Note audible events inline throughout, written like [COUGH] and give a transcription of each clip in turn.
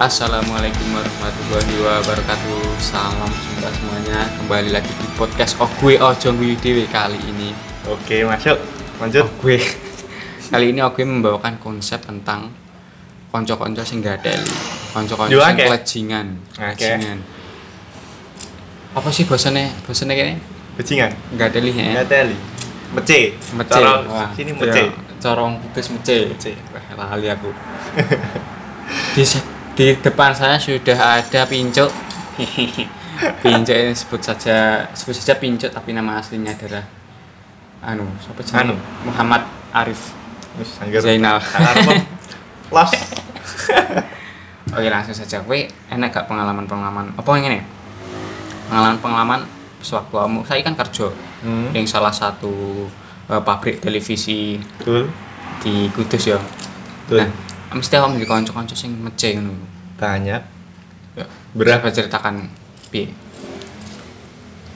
Assalamualaikum warahmatullahi wabarakatuh Salam jumpa semuanya Kembali lagi di podcast Oh gue Ojo Guyu Dewe kali ini Oke, masuk. Lanjut. Oh gue [LAUGHS] Kali ini gue membawakan konsep tentang Konco-konco sing gadeli Konco-konco sing kelajingan Akeh. Kelajingan Apa sih bosannya? Bosannya kayaknya Bajingan. Gadeli ya Enggak teli. Mece. Mece Wah, sini mece. Corong putus mece Mece. Wah, lali aku [LAUGHS] di, di depan saya sudah ada pincuk [LAUGHS] pincuk ini sebut saja sebut saja pincuk tapi nama aslinya adalah anu siapa sih? Anu. Muhammad Arif. Zainal. Los. [LAUGHS] oke langsung saja kowe enak gak pengalaman pengalaman apa yang ini pengalaman pengalaman sewaktu kamu saya kan kerja Hmm. yang salah satu eh, pabrik televisi Betul. di Kudus ya Betul. nah mesti kamu di konco-konco sing mece ngono Banyak. Ya, Berapa? Bisa ceritakan piye?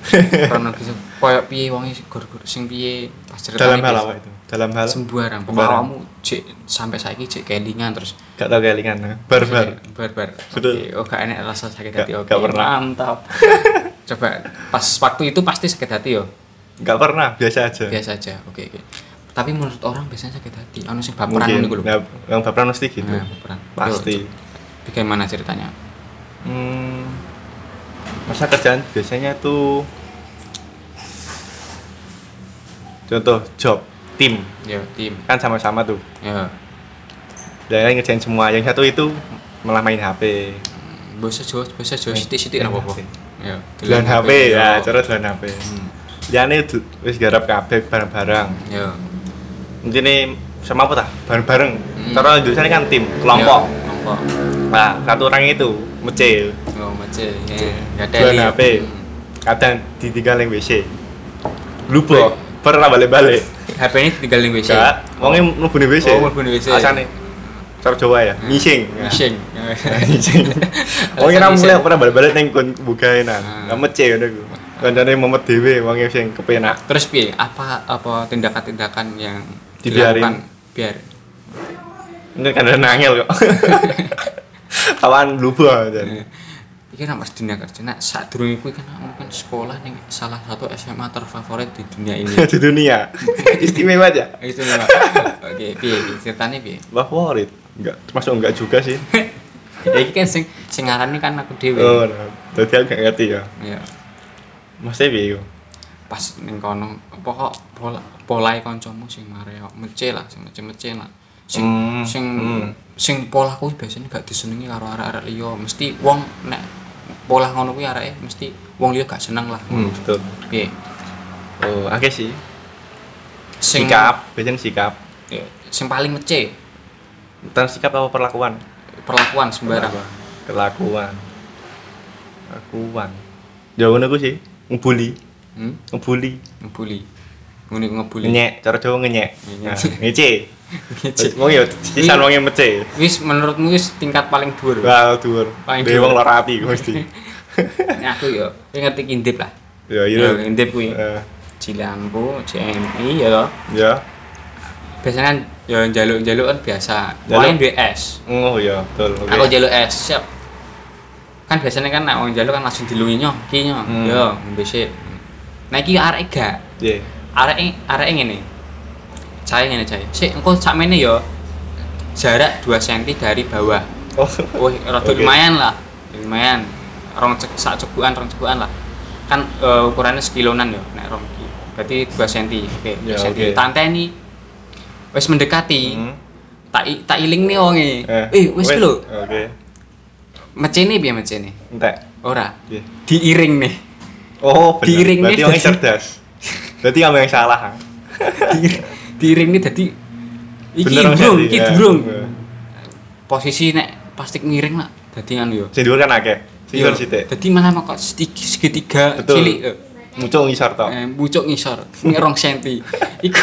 [LAUGHS] Kronologis koyo piye wong gur-gur sing piye pas cerita Dalam hal apa itu? Dalam hal sembarang. Kamu cek sampai saiki cek kelingan terus gak tau kelingan. Barbar. barbar. Betul. Oke, oh gak enak rasa sakit hati. Oke, gak pernah. Mantap. [LAUGHS] Coba pas waktu itu pasti sakit hati yo. Gak pernah, biasa aja. Biasa aja. Oke, oke. Tapi menurut orang biasanya sakit hati. Anu sing baperan Mungkin. ngono iku lho. Nah, yang baperan mesti gitu. Nah, baperan. Pasti. Yo, Bagaimana ceritanya? Hmm, masa kerjaan biasanya tuh contoh job tim Yo, tim. kan sama-sama tuh Yo. dan yang ngerjain semua yang satu itu malah main HP bahasa Jawa Eh, sithik-sithik eh, apa apa HP. ya dolan HP ya cara dolan HP Hmm, Liane itu wis garap kabeh bareng-bareng ya intine sama apa tah bareng-bareng Hmm. cara Indonesia ini kan tim kelompok Ya, kelompok nah satu orang itu mecil oh mace ya dolan HP kadang ditinggal yang WC lupa pernah balik-balik HP ini tinggal di WC Enggak, wongnya mlebu ning WC. Oh, mlebu ning WC. Asane. Cara Jawa ya, ngising. Mishing Ngising. Wongnya ra mulai pernah balik-balik ning kon bukae Ah. nang. Enggak mece ngono iku. Kancane momet dhewe wongnya sing kepenak. terus piye apa apa tindakan-tindakan yang Dibiarin. biar Ini kan ada nangil kok. [LAUGHS] Kawan lupa Iya. dan. Iki nak mas dunia kerja, nak saat dulu itu kan kan sekolah nih salah satu SMA terfavorit di dunia ini. [LAUGHS] di dunia. [LAUGHS] Istimewa aja. Nih Pak. Oke, piye piye? ceritanya piye? Favorit. Enggak, termasuk enggak juga sih. ya iki kan sing sing ngarani kan aku dhewe. Oh, nah. Tadi aku gak ngerti ya. Ya. Mesti piye iku? Pas ning kono. Pokok pola polae kancamu sing mareo mece lah sing mece-mece lah. Sing Hmm, sing hmm. sing pola kuwi biasanya gak disenengi karo arek-arek liya. Mesti wong nek pola ngono kuwi areke mesti wong liya gak seneng lah. Hmm, betul. piye Oh, akeh sih. sing Sikap, biasanya sikap. ya, sing paling mece Tentang sikap apa perlakuan? perlakuan sembarang. Kelakuan kelakuan jauh ngono ku sih. Ngebully hmm? ngebully ngebully ngene ngebully ngenyek cara Jawa ngenyek. Nah, ngece. Ngece. wong ya sisan wong yang mece wis menurutmu wis tingkat paling dhuwur? Wah dhuwur. Paling dhuwur. wong lara ati mesti. [LAUGHS] Nek aku yo kowe ngerti kindip lah. Ya ya iya kindip kuwi Eh, Cilampu, CMI ya toh. ya. Biasanya kan ya jaluk-jaluk kan biasa. Wong duwe es oh ya betul. Oke. aku jaluk es siap. Kan biasanya kan nek wong jaluk kan langsung dilungi nyoh ki nyoh Hmm. yo ngombe nah iki arek gak? Iya. arek arek ngene. Cahe ngene cahe sik engko sakmene yo jarak 2 cm dari bawah. [LAUGHS] Oh. Wih, rada Oke. lumayan lah. Lumayan. Rong cek sak cegukan rong cegukan lah. Kan eh, ukurannya sekilonan yo nek rong ki berarti 2 cm oke 2 Ya, cm oke. tanteni wis mendekati. Hmm. tak tak iling nih wonge eh. Eh wis wes. lho. Oke. Mecene piye mecene? Entek. Ora. Iya. diiring nih oh bener Diiring nih berarti jadi- cerdas. Berarti kamu yang salah. Ha? Di- diiring nih dadi iki durung iki Ya. durung Eh. posisi nek plastik miring lah dadi kan yo. Sing dhuwur kan akeh sing dhuwur sithik. dadi malah kok segitiga cilik eh. muncul ngisor tok. Eh, bucuk ngisor ngerong senti. [LAUGHS] Iku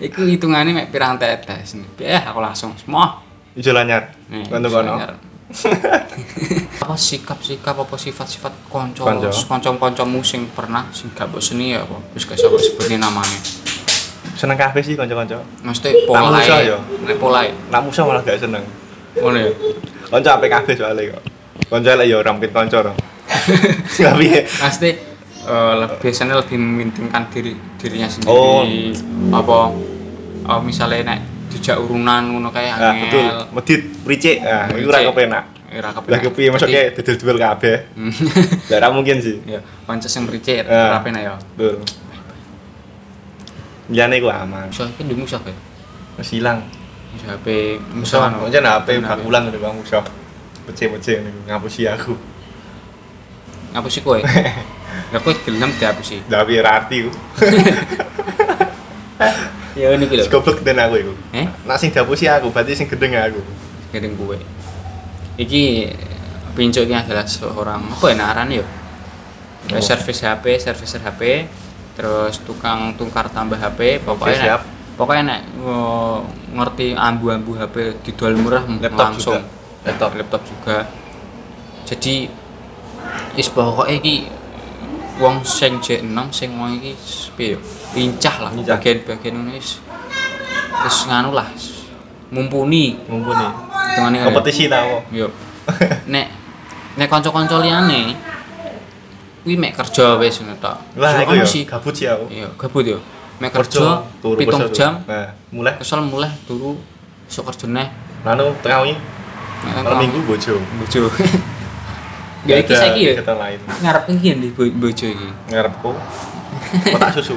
iku hitungannya mek pirang tetes. Eh aku langsung semua. Ijo lanyar? Nih, Kono. kono. [LAUGHS] apa sikap-sikap apa sifat-sifat konco Konco. konco-koncomu sing pernah sing gak seni ya apa wis gak sabar sebutin namanya seneng kabeh sih kanca-kanca mesti musuh ya? nek polae nak musuh malah gak seneng ngono ya Kanca apik kabeh soalnya kok. Kanca lek ya ora mungkin kanca ora. Tapi [LAUGHS] pasti eh, biasanya lebih mementingkan diri dirinya sendiri Oh. apa oh, misalnya nek dijak urunan ngono nah, betul. angel Medit pricik. Nah, iku ora kepenak. ora Lah kepenak. kepiye masuknya dodol duel kabeh. Hmm. [LAUGHS] Lah ora mungkin sih. ya pancet sing ricik Ah. ora penak ya Betul. Jane iku aman. musuh iki ndek musuh ya Wis ilang. musuh HP Musuh anu. aja HP bakulan udah bang musuh. Pece-pece ngapusi aku. ngapusi kowe [LAUGHS] ya kowe gelem dihapusi Tapi ora arti ku. [LAUGHS] ya ini lho Goblok den aku iku. eh Nak sing dihapusi aku, berarti sing gendeng aku. gedeng kowe iki pincuk ini adalah seorang apa ya naran ya Oh. servis HP, serviser HP, terus tukang tukar tambah HP, pokoknya siap. pokoknya nek ngerti ambu-ambu HP didol murah Laptop langsung juga. Laptop. laptop juga. Jadi is pokoknya iki wong sing J6 sing wong iki piye? Lincah lah bagian-bagian ngono wis wis nganu lah mumpuni Mumpuni. hitungane ya. Kompetisi tau. Yo. Nek nek kanca-kanca liyane kuwi mek kerja wis ngono tok. Lah iku sih. gabut sih aku. Iya, gabut yo. Mek kerja pitung jam, Nah, mulai kesel mulai turu sok kerja neh. lalu tengah wingi Nek malam minggu bojo. bojo. [LAUGHS] Ya iki Ada saiki kegiatan lain. Ngarep iki ndi bo- bojo iki. Ngarepku [LAUGHS] kotak susu.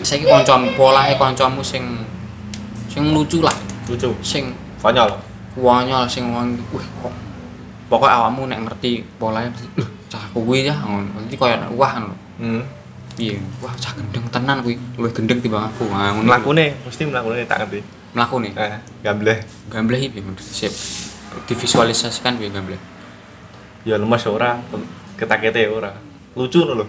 Saiki kancamu polahe kancamu sing sing lucu lah, Lucu. sing Konyol. wanyol sing wong wih kok pokoknya awakmu nek ngerti "Loh, cah kuwi ya ngono nanti koyo wah ngono Hmm. piye wah cah gendeng tenan kuwi luwih gendeng timbang aku ah ngono Mlakune mesti mlakune tak ngerti. mlaku nih Eh, gambleh. gambleh iki piye sip divisualisasikan piye gambleh Ya lemes ora, ketakete ora. Lucu lho.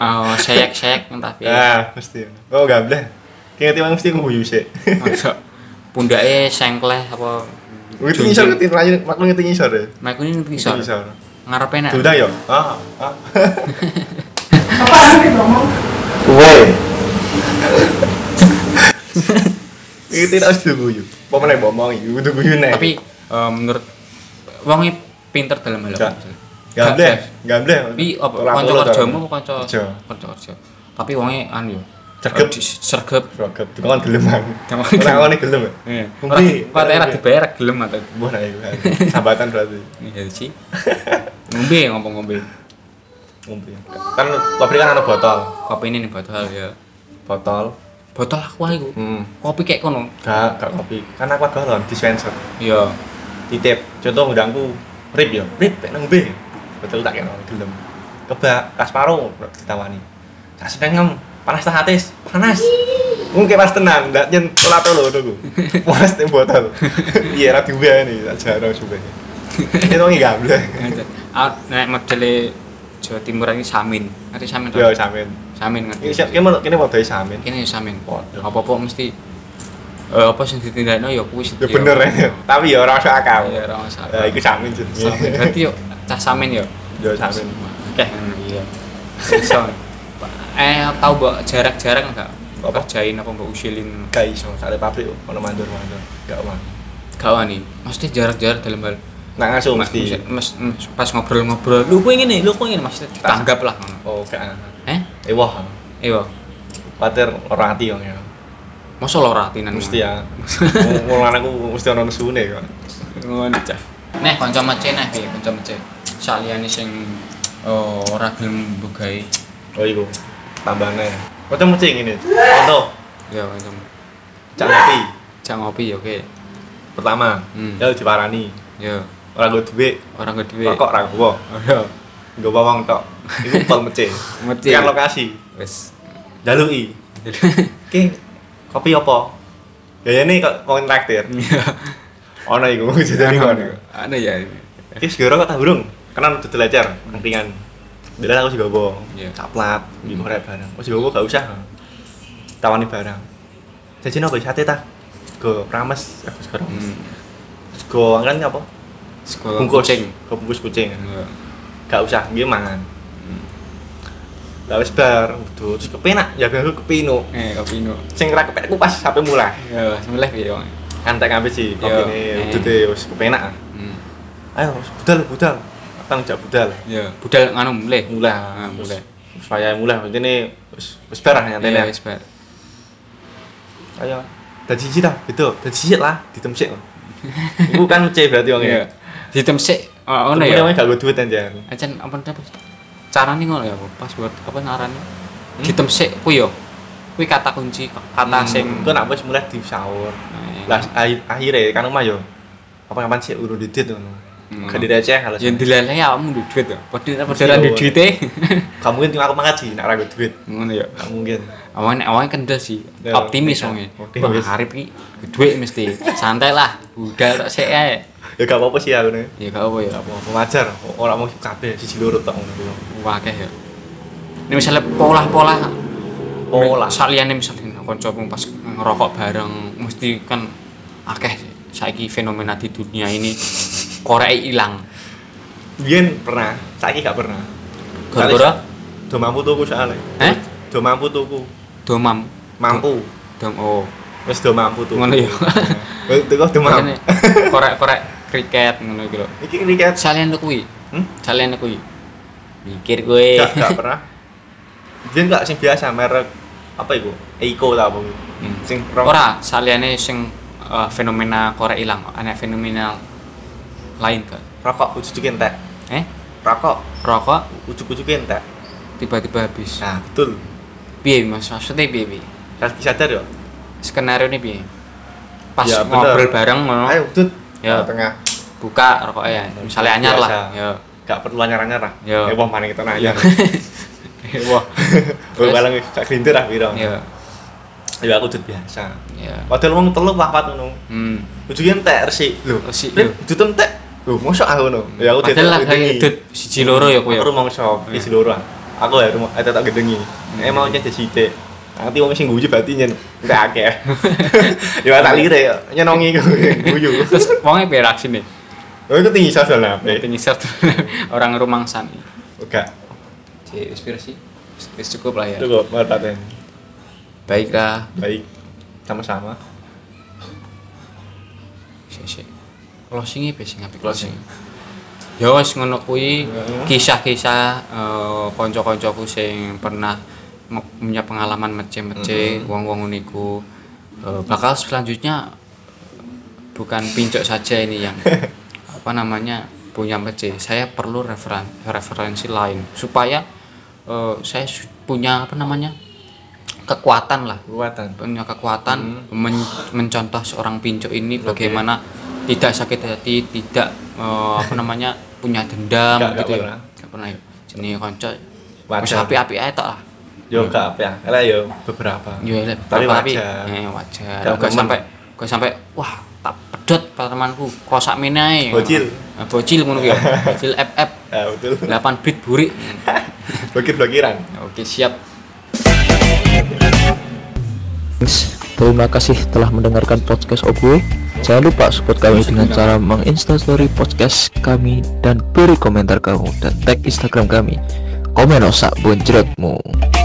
oh seyek-seyek entah piye Ah, mesti. Oh, gambleh. Kayak tiwang mesti nguyu sih. masa pundake sengkleh apa Ngerti ngisor ngerti lanjut maklu ngerti ngisor ya. Mek ini bisa Ngisor. ngarepe Sudah ya? Ah, ah. [LAUGHS] [LAUGHS] Woi. Iki tidak harus diguyu. Apa meneh ngomong iki kudu guyu nek. tapi eh, menurut wonge pinter dalam hal Gak. apa gambleh, gambleh. tapi apa kanca kerjamu apa kanca Kerja. kerja tapi wonge anu yo eh, di- sergep Rogep, kan gelem aku. Jangan Ora gelem. ya? Iya. Kok era dibayar gelem atau nek iku. Sambatan berarti. iya sih. Ngombe ngomong-ngombe. Mungkin. Kan pabrik kan ana botol. Kopi ini nih botol ya. Botol. Botol aku iku. Hmm. Kopi kayak kono. Gak, gak kopi. Kan aku galon dispenser. Iya. Titip. Contoh ngundangku rip ya. Rip nang B. Betul tak kena gelem. Kebak Kasparo ditawani. Tak sedang ngam panas tak hatis, panas. Mungkin pas tenan, ndak nyen pelat lho ngono [LAUGHS] Panas teh botol. Iya ra diubah ini, tak jaro coba. Itu ngi gamble. Ah, nek modele Jawa Timur ini samin. Ngerti samin toh? samin. Samin ngerti. Ini siap kene kene wadah samin. Kene samin. Waduh. Apa-apa mesti eh apa sing ditindakno ya kuwi Ya bener ya. Tapi ya ora masuk akal. Ya ora masalah. Ya iku samin jenenge. Samin. Berarti yo cah samin yo. Yo samin. Oke, iya. Iso. Eh, tahu mbok jarak-jarak enggak? Apa? Kerjain apa mbok usilin? Gak iso, sare pabrik ono mandur-mandur. Gak ono. Gak wani. Mesti jarak-jarak dalam hal Nak ngasuh mesti. mas, mas- pas ngobrol-ngobrol, lu kok ngene, lu kok ngene, mesti ditanggap lah. Oh, gak. Ewah. Iya. Pater ora ati yang ya. Masa lo ratinan Mesti ya. [LAUGHS] Mulan aku mesti ono nesune kok. Ngono cah. Nih kanca mece nih, piye kanca mece. Saliyane sing oh, ora gelem mbugahi. Oh iku. Tambane. Kocok mesti ngene. Contoh, Ya kanca. cak ngopi. Cak ngopi ya oke. Pertama, Hmm. ya diparani. Ya, Ora orang gak duwe. rokok ra nggo. Oh, [LAUGHS] ya. Nggo bawang tok. Iku pol mece. Mece. Kan lokasi. Wes. Jaluki. [LAUGHS] Ki kopi apa? Gayane kok kontraktir. Iya. Ono iku jadi ngono. Ada ya. Ki segera kok tak burung. Kan udah belajar angkringan. Bila aku juga bawa Iya. caplat, di korek barang. Aku juga bawa gak usah. Tawani barang. Jadi apa sate ta? Go rames aku sekarang. Hmm. Go kan apa? Sekolah Bungkus. kucing. Go bungkus kucing. Iya. Gak usah, dia mangan. lah wis bar udah terus kepenak ya aku kepino Eh, kopi nu. sing ora kepenak ku pas sampai mulai Ya, semulai piye wong. antek ngambil sih kopi ini udah deh wis kepenak Hmm. ayo budal budal tang jak budal Ya, budal nganu mulai. mulai Ah, mulai. supaya mulai ini wis wis bar Ya, nyantene wis bar. ayo dadi siji ta gitu dadi siji lah ditemsik [LAUGHS] iku kan mece berarti wong Iya. Sistem sik oh, ngono ya ya. gak gue duit anjan Acan apa apa? Carane ngono ya, pas buat apa narane? Sistem sik kuwi yo. Kuwi kata kunci, kata sing ku nak wis mulai di sahur Eh, lah akhir akhirnya kan omah yo apa kapan sih urut didit ngono Hmm. gak direceh halus yang dileleh awakmu duwe duit to. Padahal padahal yo. duwe duite. gak mungkin cuma aku mengaji nak ra duit Ngono ya. gak mungkin Awalnya awalnya kendel sih, Ya, optimis bisa. wonge. Optimis. Wah, arep iki duit mesti. Santai lah, budal tok sik ae. Ya gak apa-apa sih aku nih Ya gak apa ya. gak apa-apa wajar orang mau kabeh siji loro tok ngono Wakeh ya. Ini misalnya pola-pola Pola. saliyane misalnya kancamu pas ngerokok bareng mesti kan akeh saiki fenomena di dunia ini korek ilang. Biyen pernah, saiki gak pernah. Gara-gara Do mampu tuku soalnya. Eh? Do mampu tuku. domam Mampu. dom oh Wis do mampu tuku. ngono ya. Wis tuku do mampu. Korek-korek kriket ngono iki lho. Iki kriket. Saliyane kuwi. Hmm? Saliyane kuwi. Mikir kowe. Gak gak pernah. Biyen gak sing biasa merek apa iku? Eiko ta apa? Hmm. Sing rong- Ora, saliyane sing eh, fenomena korek ilang, ana fenomena lain kan. rokok ujuk-ujuk entek. Eh, Rokok rokok ujuk-ujuk entek. tiba-tiba habis. Nah, betul. Piye Mas? Maksudnya piye piye? Sadar ya? Skenario ini piye? Pas Ya, ngobrol bareng ngono, Ayo, udut. Ya. Tengah. Buka rokoknya. Misalnya anyar lah. Ya. Gak perlu anyar-anyar lah. Ya. Eh, wah mana kita nanya. [LAUGHS] Wah. [LAUGHS] Wah, balang sak glintir ah piro. Ya. Ya aku udut biasa. Ya. Padahal wong telu papat ngono. Hmm. Ujungnya entek resik. Lho, Resik, Rip, lho. udut entek. Lho, mosok aku ngono. Ya aku Padahal lah kayak dut siji loro ya. Aku rumah shop, Iya. isi loro. ah. Aku ya rumah ada tak gedengi. Hmm. Emang nyet sithik. Nanti wong sing guyu berarti nyen entek akeh. [LAUGHS] Ya tak lire nyenongi ku guyu. Terus wongnya piye reaksine? Oh, itu tinggi sosial lah. Pe. Tinggi satu [LAUGHS] orang rumangsan. Enggak. Si inspirasi. Wis cukup lah ya. Cukup, martaten. Baiklah. Baik. Sama-sama. Sik sik. Closing piye sing apik closing? Ya wis ngono kuwi kisah-kisah eh, kanca-kancaku sing pernah punya pengalaman mece-mece wong-wong niku Eh, bakal selanjutnya bukan pincuk saja ini yang [LAUGHS] apa namanya punya mece. Saya perlu referen referensi lain supaya eh, saya punya apa namanya kekuatan lah Kekuatan. punya kekuatan Hmm. men- mencontoh seorang pincuk ini Oke. bagaimana tidak sakit hati, tidak eh, apa namanya punya dendam nggak gitu ya. pernah. Nggak pernah ya. Jenenge kanca wis Wajar. api-api ae tok lah. Yo enggak apa ya. Lah yo beberapa. Yo lek Tapi api. wajar. Eh wajar. Gak sampai gak sampai wah tak pedot temanku kok sak ae. Bocil. Nah, bocil ngono ya. Bocil FF Ya [LAUGHS] betul. 8 bit burik. [LAUGHS] Blokir-blokiran. Oke, siap. Terima kasih telah mendengarkan podcast Obwe. Jangan lupa support kami dengan cara menginstastory podcast kami dan beri komentar kamu dan tag Instagram kami. Komen osak bonjretmu.